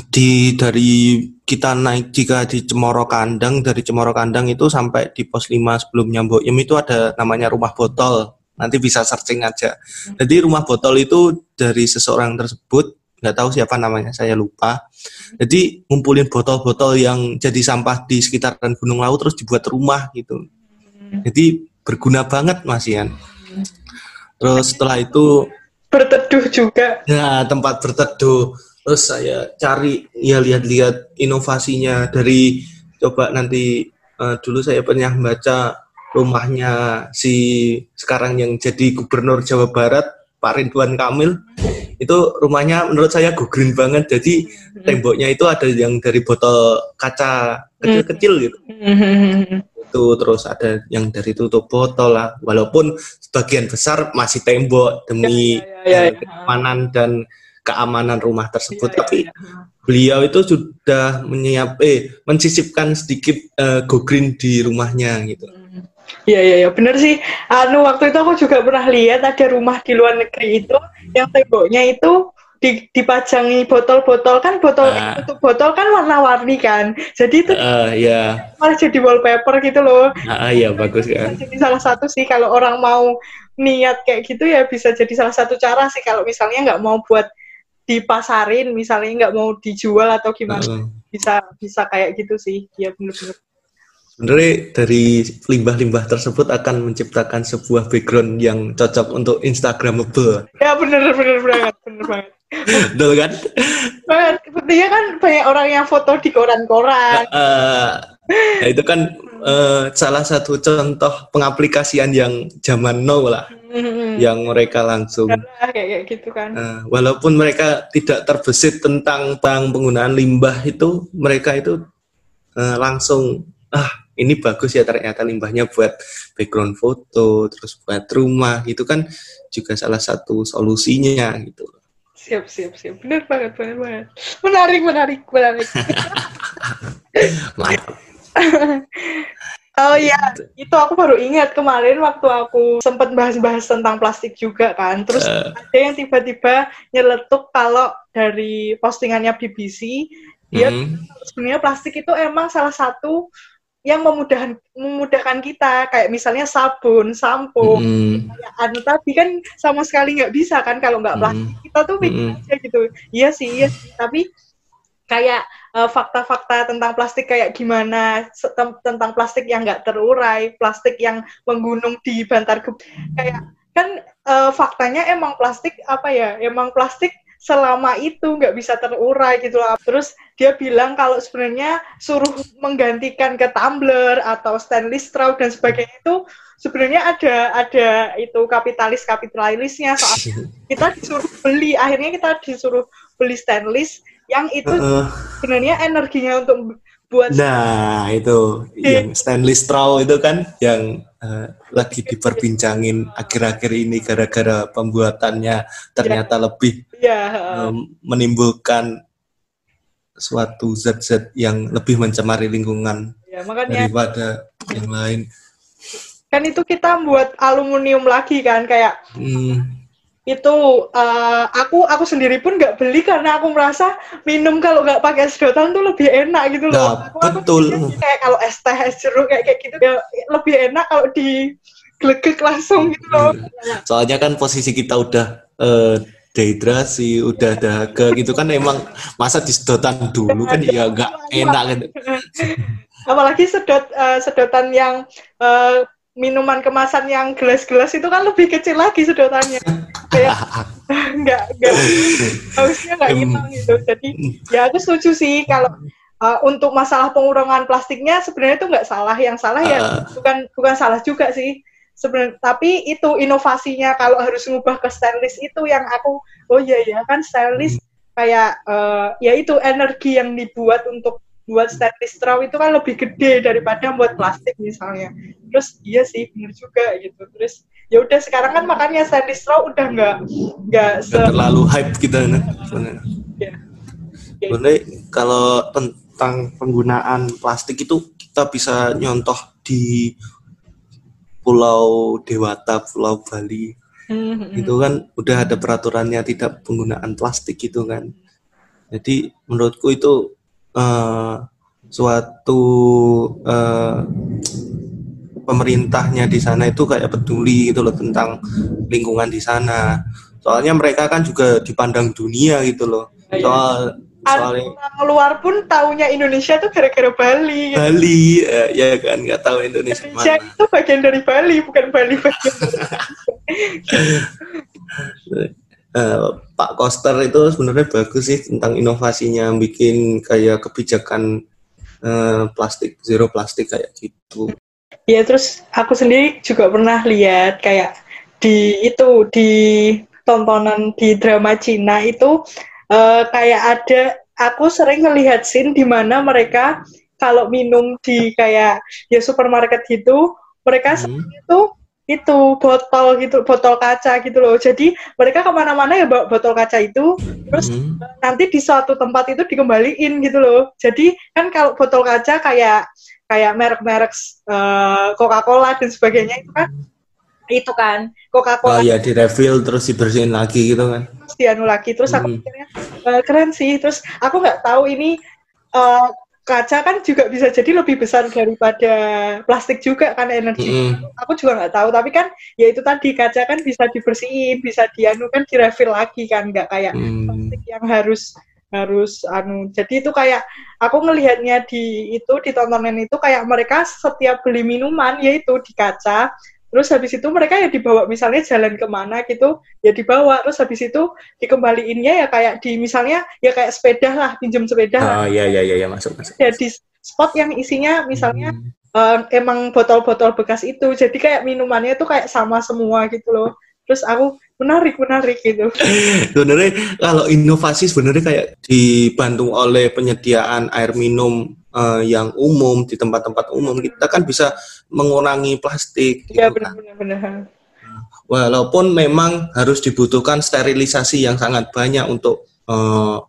di dari kita naik jika di Cemoro Kandang dari Cemoro Kandang itu sampai di pos 5 sebelum Nyamboyem itu ada namanya rumah botol. Nanti bisa searching aja. Jadi rumah botol itu dari seseorang tersebut nggak tahu siapa namanya saya lupa. Jadi ngumpulin botol-botol yang jadi sampah di sekitaran Gunung Lawu terus dibuat rumah gitu. Jadi berguna banget Mas Ian terus setelah itu berteduh juga. Ya, tempat berteduh. Terus saya cari ya lihat-lihat inovasinya dari coba nanti uh, dulu saya pernah baca rumahnya si sekarang yang jadi gubernur Jawa Barat Pak Ridwan Kamil itu rumahnya menurut saya go green banget jadi hmm. temboknya itu ada yang dari botol kaca kecil-kecil gitu hmm. itu terus ada yang dari tutup botol lah walaupun sebagian besar masih tembok demi ya, ya, ya, ya. keamanan dan keamanan rumah tersebut ya, tapi ya, ya. beliau itu sudah menyiap eh mensisipkan sedikit uh, go green di rumahnya gitu Iya iya ya bener sih. Anu waktu itu aku juga pernah lihat ada rumah di luar negeri itu yang temboknya itu dipajangi botol-botol kan botol uh, itu botol kan warna-warni kan. Jadi itu uh, yeah. malah jadi wallpaper gitu loh. Ah uh, iya bagus kan. Jadi salah satu sih kalau orang mau niat kayak gitu ya bisa jadi salah satu cara sih kalau misalnya nggak mau buat dipasarin misalnya nggak mau dijual atau gimana uh. bisa bisa kayak gitu sih. Ya bener-bener sebenarnya dari limbah-limbah tersebut akan menciptakan sebuah background yang cocok untuk Instagramable. Ya benar benar banget, benar banget. Betul kan? Banget. Sepertinya kan banyak orang yang foto di koran-koran. Uh, nah itu kan uh, salah satu contoh pengaplikasian yang zaman now lah. Mm-hmm. Yang mereka langsung kayak, kayak gitu kan. Uh, walaupun mereka tidak terbesit tentang penggunaan limbah itu, mereka itu uh, langsung ah ini bagus ya ternyata limbahnya buat background foto, terus buat rumah gitu kan juga salah satu solusinya gitu. Siap, siap, siap. Benar banget, benar banget. Menarik, menarik, menarik. oh iya, itu aku baru ingat kemarin waktu aku sempat bahas-bahas tentang plastik juga kan. Terus uh, ada yang tiba-tiba nyeletuk kalau dari postingannya BBC, dia hmm. sebenarnya plastik itu emang salah satu yang memudahkan memudahkan kita kayak misalnya sabun, sampo, mm. anu tadi kan sama sekali nggak bisa kan kalau nggak plastik mm. kita tuh mikir mm. aja gitu. Iya sih, iya sih. Tapi kayak fakta eh, fakta-fakta tentang plastik kayak gimana tentang plastik yang nggak terurai, plastik yang menggunung di bantar kayak kan uh, faktanya emang plastik apa ya? Emang plastik selama itu nggak bisa terurai gitu lah. Terus dia bilang kalau sebenarnya suruh menggantikan ke tumbler atau stainless straw dan sebagainya itu sebenarnya ada ada itu kapitalis kapitalisnya soal kita disuruh beli akhirnya kita disuruh beli stainless yang itu uh, sebenarnya energinya untuk buat nah itu yang stainless straw itu kan yang uh, lagi diperbincangin akhir-akhir ini gara-gara pembuatannya ternyata ya. lebih ya. um, menimbulkan suatu zat-zat yang lebih mencemari lingkungan ya, makanya, daripada yang lain kan itu kita buat aluminium lagi kan kayak hmm itu uh, aku aku sendiri pun nggak beli karena aku merasa minum kalau nggak pakai sedotan tuh lebih enak gitu loh. Nah, aku, betul. Aku kayak kalau es teh es jeruk kayak kayak gitu ya lebih enak kalau di glegek langsung gitu loh. Hmm. Soalnya kan posisi kita udah uh, dehidrasi, udah dahaga gitu kan emang masa di sedotan dulu kan ya nggak enak gitu. Apalagi sedot uh, sedotan yang uh, minuman kemasan yang gelas-gelas itu kan lebih kecil lagi sedotannya. Kayak nggak nggak harusnya nggak hilang gitu. Jadi ya aku setuju sih kalau uh, untuk masalah pengurangan plastiknya sebenarnya itu nggak salah. Yang salah ya uh. bukan bukan salah juga sih sebenarnya tapi itu inovasinya kalau harus ngubah ke stainless itu yang aku oh iya ya kan stainless hmm. kayak uh, ya itu energi yang dibuat untuk buat stainless straw itu kan lebih gede daripada buat plastik misalnya. Terus iya sih benar juga gitu. Terus ya udah sekarang kan makanya stainless straw udah nggak nggak terlalu hype kita kan. Ya. ya. kalau tentang penggunaan plastik itu kita bisa nyontoh di Pulau Dewata, Pulau Bali. Mm-hmm. Itu kan udah ada peraturannya tidak penggunaan plastik gitu kan. Jadi menurutku itu uh, suatu uh, pemerintahnya di sana itu kayak peduli gitu loh tentang lingkungan di sana. Soalnya mereka kan juga dipandang dunia gitu loh. Iya. Soal soalnya luar pun taunya Indonesia tuh gara-gara Bali. Gitu. Bali, uh, ya kan nggak tahu Indonesia, Indonesia mana. itu bagian dari Bali, bukan Bali bagian. uh, Pak Koster itu sebenarnya bagus sih tentang inovasinya bikin kayak kebijakan uh, plastik zero plastik kayak gitu. Ya terus aku sendiri juga pernah lihat kayak di itu di tontonan di drama Cina itu uh, kayak ada aku sering ngelihat scene di mana mereka kalau minum di kayak ya supermarket gitu mereka hmm. itu itu botol gitu botol kaca gitu loh jadi mereka ke mana-mana ya bawa botol kaca itu terus hmm. nanti di suatu tempat itu dikembaliin gitu loh jadi kan kalau botol kaca kayak kayak merek-merek uh, Coca-Cola dan sebagainya itu kan itu kan Coca-Cola oh iya di refill terus dibersihin lagi gitu kan terus dianu lagi terus aku hmm. mikirnya uh, keren sih terus aku nggak tahu ini uh, kaca kan juga bisa jadi lebih besar daripada plastik juga kan energi. Mm. Aku juga nggak tahu, tapi kan ya itu tadi kaca kan bisa dibersihin, bisa dianu kan direfill lagi kan, nggak kayak mm. plastik yang harus harus anu. Jadi itu kayak aku ngelihatnya di itu di tontonan itu kayak mereka setiap beli minuman yaitu di kaca terus habis itu mereka ya dibawa misalnya jalan ke mana gitu ya dibawa terus habis itu dikembaliinnya ya kayak di misalnya ya kayak sepeda lah pinjam sepeda oh lah. iya iya iya masuk masuk ya di spot yang isinya misalnya hmm. uh, emang botol-botol bekas itu jadi kayak minumannya tuh kayak sama semua gitu loh terus aku menarik menarik gitu sebenarnya kalau inovasi sebenarnya kayak dibantu oleh penyediaan air minum uh, yang umum di tempat-tempat umum kita kan bisa mengurangi plastik. Iya gitu benar-benar. Kan. Walaupun memang harus dibutuhkan sterilisasi yang sangat banyak untuk uh,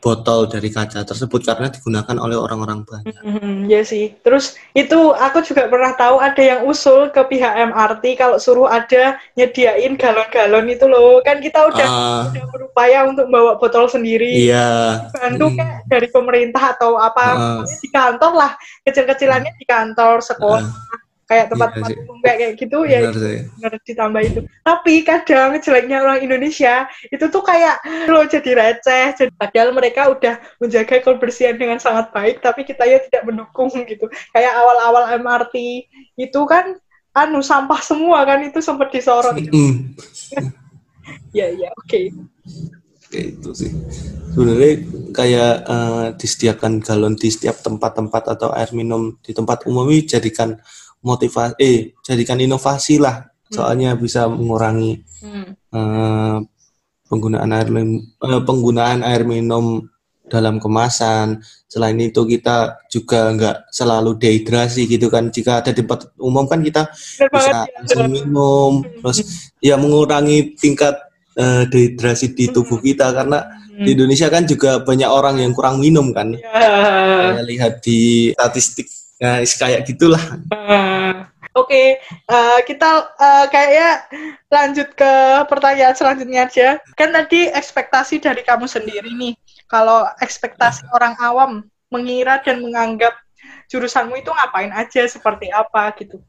botol dari kaca tersebut karena digunakan oleh orang-orang banyak. Mm-hmm, ya sih. Terus itu aku juga pernah tahu ada yang usul ke pihak MRT kalau suruh ada nyediain galon-galon itu loh. Kan kita udah, uh, udah berupaya untuk bawa botol sendiri. Iya. Bantu hmm. kayak dari pemerintah atau apa uh, di kantor lah. Kecil-kecilannya di kantor, sekolah. Uh kayak tempat-tempat iya umum kayak, gitu ya benar ditambah itu tapi kadang jeleknya orang Indonesia itu tuh kayak lo jadi receh jadi, padahal mereka udah menjaga kebersihan dengan sangat baik tapi kita ya tidak mendukung gitu. Kayak awal-awal MRT itu kan anu sampah semua kan itu sempat disorot. Mm. ya ya oke. Okay. kayak itu sih. Sebenarnya kayak uh, disediakan galon di setiap tempat-tempat atau air minum di tempat umum jadikan motivasi eh jadikan inovasi lah hmm. soalnya bisa mengurangi hmm. uh, penggunaan air uh, penggunaan air minum dalam kemasan. Selain itu kita juga nggak selalu dehidrasi gitu kan. Jika ada di tempat umum kan kita bisa ya. minum, terus ya mengurangi tingkat uh, dehidrasi di tubuh hmm. kita karena di Indonesia kan juga banyak orang yang kurang minum kan. Ya. Saya lihat di statistik ya kayak gitulah. Uh, oke. Okay. uh, kita uh, kayaknya lanjut ke pertanyaan selanjutnya aja. Kan tadi ekspektasi dari kamu sendiri nih. Kalau ekspektasi uh. orang awam mengira dan menganggap jurusanmu itu ngapain aja seperti apa gitu.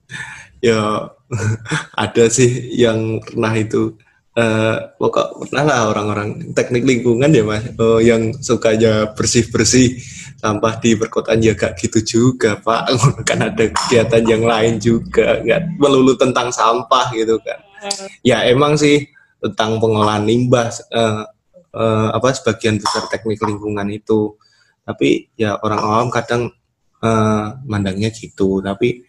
Ya ada sih yang pernah itu. Uh, pokok pernah lah orang-orang teknik lingkungan ya mas. Uh, yang sukanya bersih bersih sampah di perkotaan ya gak gitu juga pak. Kan ada kegiatan yang lain juga. Nggak melulu tentang sampah gitu kan. Ya emang sih tentang pengolahan limbah uh, uh, apa sebagian besar teknik lingkungan itu. Tapi ya orang awam kadang uh, mandangnya gitu. Tapi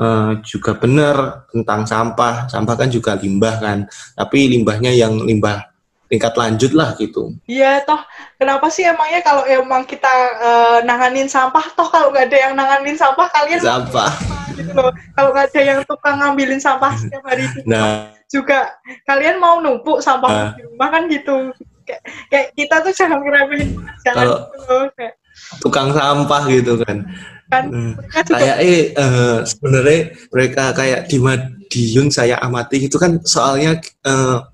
uh, juga benar tentang sampah. Sampah kan juga limbah kan. Tapi limbahnya yang limbah tingkat lanjut lah gitu. Iya toh kenapa sih emangnya kalau emang kita uh, nanganin sampah toh kalau nggak ada yang nanganin sampah kalian sampah gitu loh. Kalau nggak ada yang tukang ngambilin sampah setiap hari itu nah. juga kalian mau numpuk sampah nah. di rumah kan gitu. Kayak, kayak kita tuh jangan ngeremehin jangan kalau gitu loh. Kayak, tukang sampah gitu kan. Kan hmm. kayak eh uh, sebenarnya mereka kayak di Madiun saya amati itu kan soalnya uh,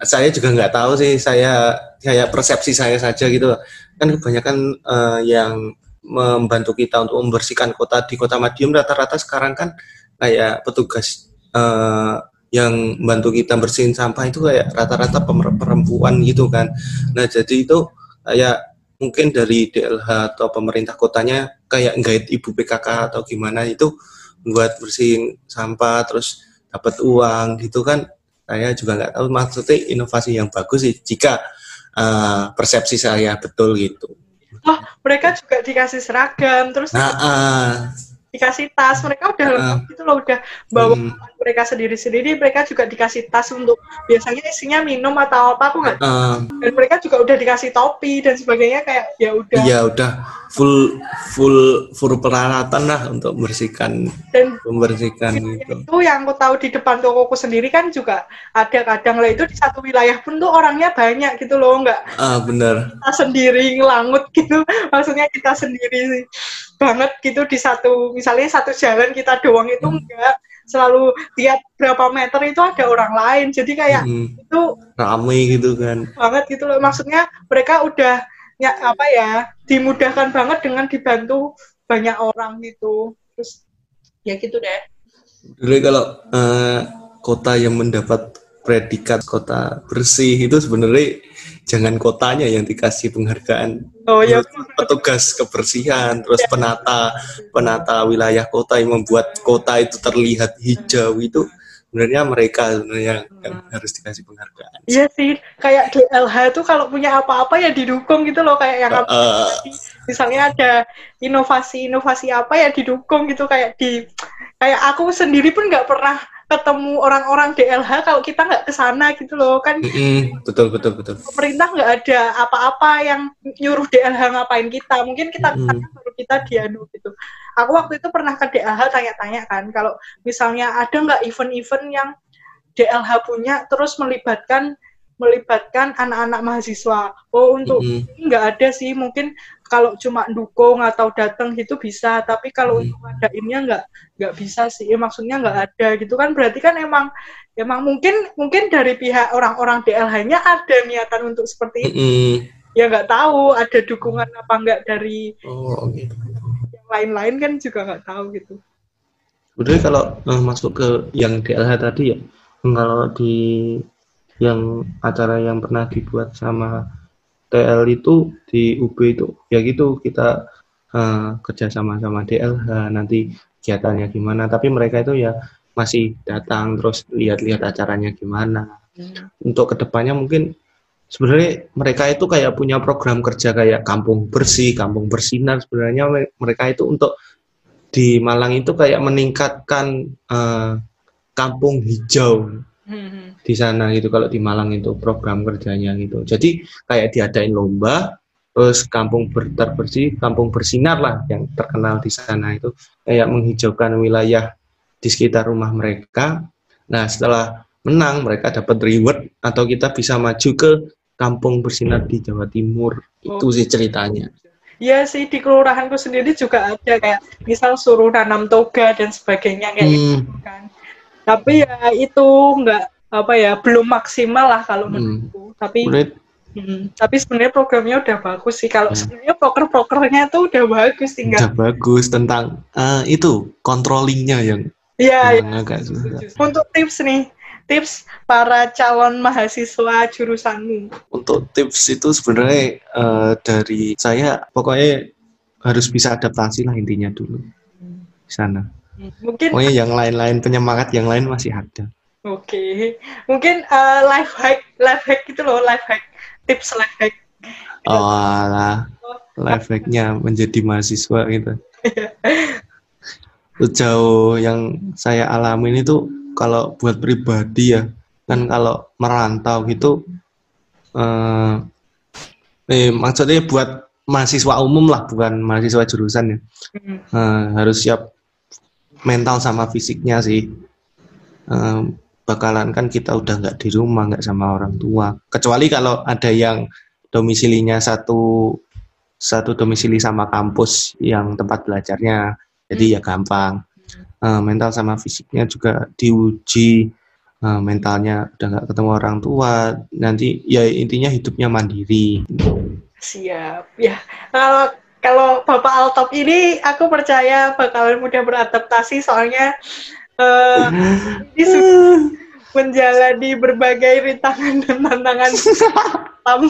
saya juga nggak tahu sih saya kayak persepsi saya saja gitu kan kebanyakan uh, yang membantu kita untuk membersihkan kota di kota Madiun rata-rata sekarang kan kayak petugas uh, yang membantu kita bersihin sampah itu kayak rata-rata perempuan gitu kan. Nah jadi itu kayak mungkin dari DLH atau pemerintah kotanya kayak guide ibu PKK atau gimana itu buat bersihin sampah terus dapat uang gitu kan saya juga nggak tahu maksudnya inovasi yang bagus sih jika uh, persepsi saya betul gitu. Oh, mereka juga dikasih seragam, terus nah, uh, dikasih tas. Mereka udah uh, gitu loh udah bawa hmm. mereka sendiri-sendiri mereka juga dikasih tas untuk biasanya isinya minum atau apa aku nggak uh, dan mereka juga udah dikasih topi dan sebagainya kayak ya udah. Iya udah full full full peralatan lah untuk membersihkan dan membersihkan itu. itu yang aku tahu di depan tokoku sendiri kan juga ada kadang lah itu di satu wilayah pun tuh orangnya banyak gitu loh nggak ah uh, benar kita sendiri ngelangut gitu. Maksudnya kita sendiri banget gitu di satu misalnya satu jalan kita doang itu hmm. enggak. Selalu tiap berapa meter itu ada orang lain. Jadi kayak hmm. itu rame gitu kan. banget gitu loh. Maksudnya mereka udah ya apa ya dimudahkan banget dengan dibantu banyak orang gitu. Terus ya gitu deh. Jadi kalau uh, kota yang mendapat predikat kota bersih itu sebenarnya jangan kotanya yang dikasih penghargaan. Oh ya. Petugas kebersihan, terus penata penata wilayah kota yang membuat kota itu terlihat hijau itu sebenarnya mereka sebenarnya yang harus dikasih penghargaan. Iya sih, kayak DLH itu kalau punya apa-apa ya didukung gitu loh kayak yang uh, misalnya ada inovasi-inovasi apa ya didukung gitu kayak di kayak aku sendiri pun nggak pernah ketemu orang-orang DLH kalau kita nggak ke sana gitu loh kan mm-hmm. betul betul betul pemerintah nggak ada apa-apa yang nyuruh DLH ngapain kita mungkin kita mm-hmm. baru kita diadu gitu aku waktu itu pernah ke DLH tanya-tanya kan kalau misalnya ada nggak event-event yang DLH punya terus melibatkan melibatkan anak-anak mahasiswa. Oh untuk mm -hmm. nggak ada sih mungkin kalau cuma dukung atau datang gitu bisa, tapi kalau mm -hmm. untuk ini nggak nggak bisa sih. Maksudnya nggak ada gitu kan berarti kan emang emang mungkin mungkin dari pihak orang-orang DLH-nya ada niatan untuk seperti itu. Mm -hmm. Ya nggak tahu ada dukungan apa nggak dari oh, okay. yang lain-lain kan juga nggak tahu gitu. Udah kalau uh, masuk ke yang DLH tadi ya, kalau di yang acara yang pernah dibuat sama TL itu di UB itu. Ya gitu kita uh, kerja sama sama DLH nanti kegiatannya gimana. Tapi mereka itu ya masih datang terus lihat-lihat acaranya gimana. Hmm. untuk ke depannya mungkin sebenarnya mereka itu kayak punya program kerja kayak kampung bersih kampung bersinar. Sebenarnya mereka itu untuk di Malang itu kayak meningkatkan uh, kampung hijau hmm. di sana gitu kalau di Malang itu program kerjanya gitu jadi kayak diadain lomba terus kampung ber terbersih kampung bersinar lah yang terkenal di sana itu kayak menghijaukan wilayah di sekitar rumah mereka nah setelah menang mereka dapat reward atau kita bisa maju ke kampung bersinar di Jawa Timur oh. itu sih ceritanya Iya sih di kelurahanku sendiri juga ada kayak misal suruh nanam toga dan sebagainya kayak hmm. gitu kan tapi ya itu nggak apa ya belum maksimal lah kalau hmm. menurutku tapi Hmm, tapi sebenarnya programnya udah bagus sih. Kalau ya. sebenarnya proker-prokernya tuh udah bagus tinggal. Udah bagus tentang uh, itu controllingnya yang. Iya. Ya. agak susah. Untuk tips nih, tips para calon mahasiswa jurusanmu. Untuk tips itu sebenarnya uh, dari saya pokoknya harus bisa adaptasi lah intinya dulu hmm. di sana. Mungkin Pokoknya yang lain-lain penyemangat yang lain masih ada. Oke, okay. mungkin uh, life hack, life hack gitu loh, life hack, tips life hack. Oh, lah, life hacknya menjadi mahasiswa gitu. Jauh yang saya alamin itu kalau buat pribadi ya, kan kalau merantau gitu, uh, eh, maksudnya buat mahasiswa umum lah, bukan mahasiswa jurusan ya, uh, harus siap mental sama fisiknya sih. Um, bakalan kan kita udah nggak di rumah nggak sama orang tua. Kecuali kalau ada yang domisilinya satu satu domisili sama kampus yang tempat belajarnya. Jadi ya gampang. Uh, mental sama fisiknya juga diuji. Uh, mentalnya udah nggak ketemu orang tua. Nanti ya intinya hidupnya mandiri. Siap. Ya kalau kalau Bapak Altop ini aku percaya bakalan mudah beradaptasi soalnya uh, ini sudah menjalani berbagai rintangan dan tantangan uh,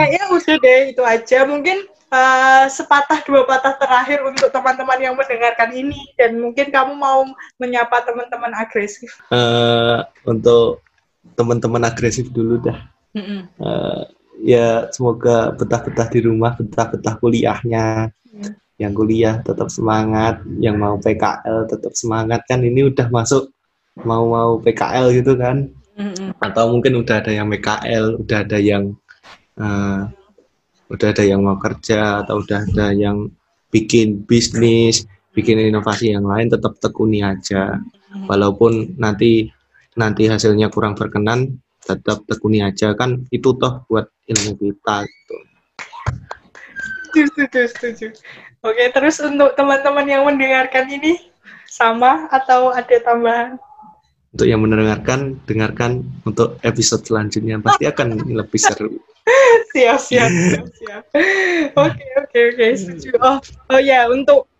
kayaknya udah deh itu aja mungkin uh, sepatah dua patah terakhir untuk teman-teman yang mendengarkan ini dan mungkin kamu mau menyapa teman-teman agresif. Uh, untuk teman-teman agresif dulu dah. Mm -mm. Uh, ya semoga betah-betah di rumah, betah-betah kuliahnya. Mm. Yang kuliah tetap semangat, yang mau PKL tetap semangat kan ini udah masuk mau-mau PKL gitu kan. Mm -mm. Atau mungkin udah ada yang PKL, udah ada yang uh, udah ada yang mau kerja atau udah ada yang bikin bisnis, bikin inovasi yang lain tetap tekuni aja. Hmm. Walaupun nanti nanti hasilnya kurang berkenan, tetap tekuni aja kan itu toh buat ilmu kita gitu. Setuju, setuju. Oke, terus untuk teman-teman yang mendengarkan ini sama atau ada tambahan? Untuk yang mendengarkan, dengarkan untuk episode selanjutnya pasti akan lebih seru siap siap siap siap oke oke oke setuju oh oh ya untuk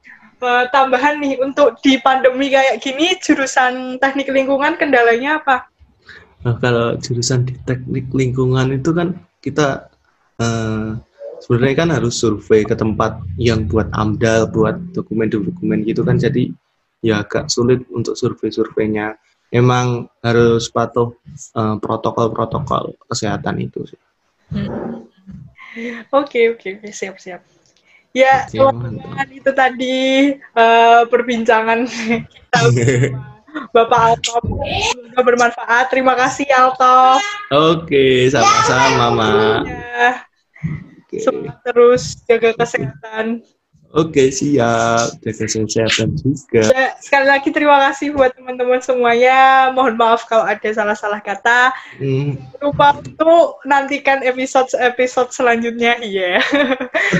uh, tambahan nih untuk di pandemi kayak gini jurusan teknik lingkungan kendalanya apa nah kalau jurusan di teknik lingkungan itu kan kita uh, sebenarnya kan harus survei ke tempat yang buat amdal buat dokumen-dokumen gitu kan. Jadi ya agak sulit untuk survei-surveinya. Emang harus patuh uh, protokol-protokol kesehatan itu sih. Hmm. Oke oke oke. Siap siap. Ya teman-teman itu tadi uh, perbincangan kita Bapak Altof semoga bermanfaat. Terima kasih Altof. Oke sama-sama Ma. Ya. Semoga terus jaga kesehatan. Oke, siap. Jaga kesehatan juga. Ya, sekali lagi terima kasih buat teman-teman semuanya. Mohon maaf kalau ada salah-salah kata. Hmm. Lupa untuk nantikan episode-episode selanjutnya. Iya. Yeah.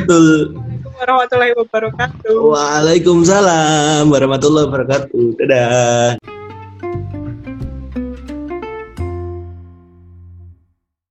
Betul. Warahmatullahi wabarakatuh. Waalaikumsalam warahmatullahi wabarakatuh. Dadah.